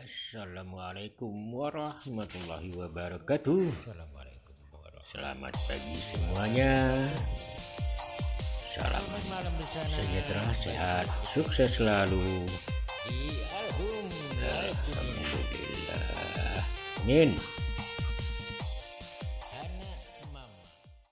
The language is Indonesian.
Assalamualaikum warahmatullahi wabarakatuh. Assalamualaikum warahmatullahi Selamat pagi semuanya. Salam malam sejahtera, sehat, sukses selalu. Iya, alhamdulillah. Alhamdulillah. Amin.